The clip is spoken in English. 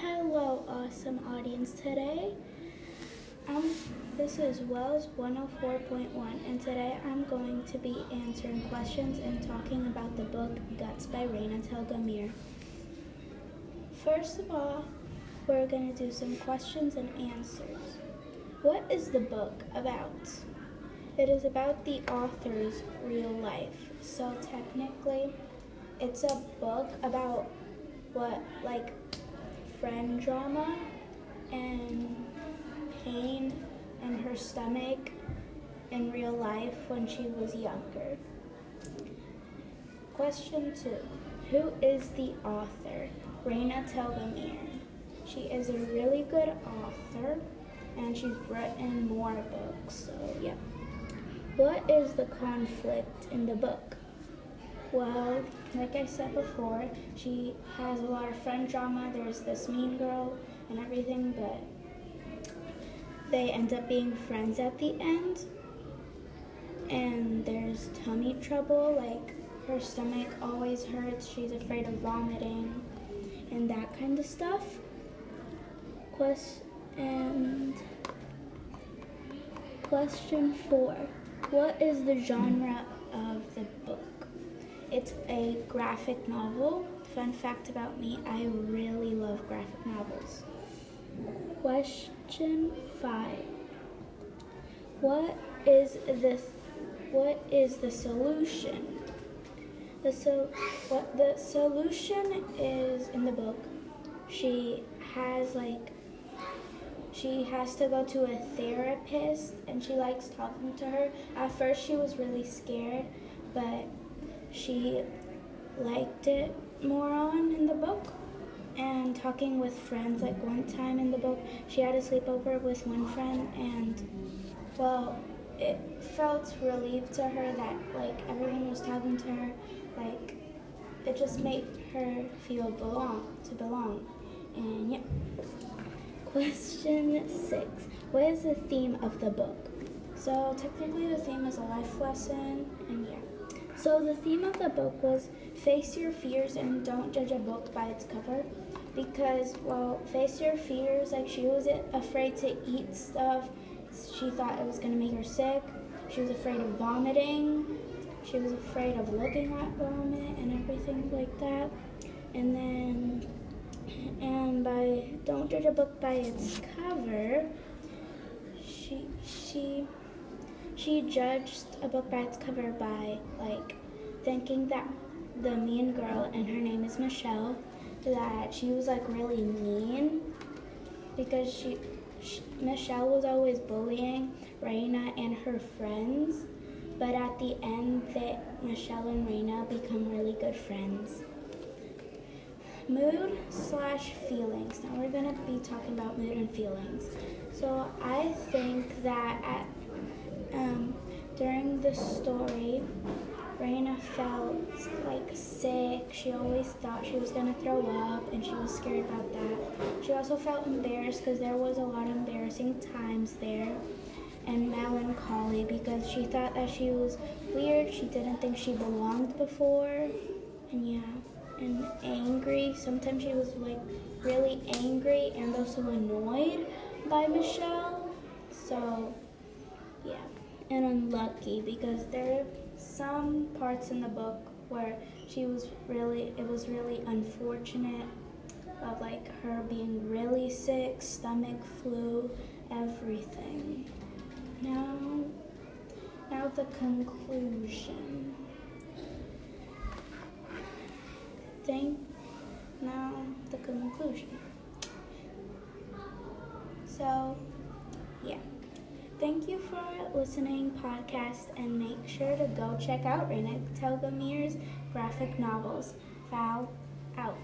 Hello, awesome audience. Today, um, this is Wells 104.1, and today I'm going to be answering questions and talking about the book Guts by Raina Telgemeier. First of all, we're going to do some questions and answers. What is the book about? It is about the author's real life. So technically, it's a book about what, like, friend drama and pain in her stomach in real life when she was younger. Question two Who is the author? Raina Telgemeier. She is a really good author and she's written more books, so yeah. What is the conflict in the book? Well, like I said before, she has a lot of friend drama. There's this mean girl and everything, but they end up being friends at the end. And there's tummy trouble, like her stomach always hurts, she's afraid of vomiting, and that kind of stuff. Quest and question four. What is the genre of the book? It's a graphic novel. Fun fact about me, I really love graphic novels. Question 5. What is the what is the solution? The so what the solution is in the book. She has like she has to go to a therapist and she likes talking to her. At first, she was really scared, but she liked it more on in the book. And talking with friends, like one time in the book, she had a sleepover with one friend, and well, it felt relieved to her that like everyone was talking to her, like it just made her feel belong to belong. And yeah. Question six What is the theme of the book? So, technically, the theme is a life lesson, and yeah. So, the theme of the book was face your fears and don't judge a book by its cover. Because, well, face your fears, like she was afraid to eat stuff, she thought it was going to make her sick. She was afraid of vomiting. She was afraid of looking at vomit and everything like that. And then and by don't judge a book by its cover she she she judged a book by its cover by like thinking that the mean girl and her name is Michelle that she was like really mean because she, she Michelle was always bullying Raina and her friends but at the end that Michelle and Raina become really good friends mood slash feelings. Now we're to be talking about mood and feelings. So I think that at, um, during the story, Raina felt like sick. She always thought she was going to throw up and she was scared about that. She also felt embarrassed because there was a lot of embarrassing times there and melancholy because she thought that she was weird. She didn't think she belonged before. And yeah and angry. Sometimes she was like really angry and also annoyed by Michelle. So, yeah, and unlucky because there are some parts in the book where she was really, it was really unfortunate of like her being really sick, stomach flu, everything. Now, now the conclusion. Think now the conclusion. So, yeah. Thank you for listening podcast and make sure to go check out Raina Telgemeier's graphic novels. Foul out.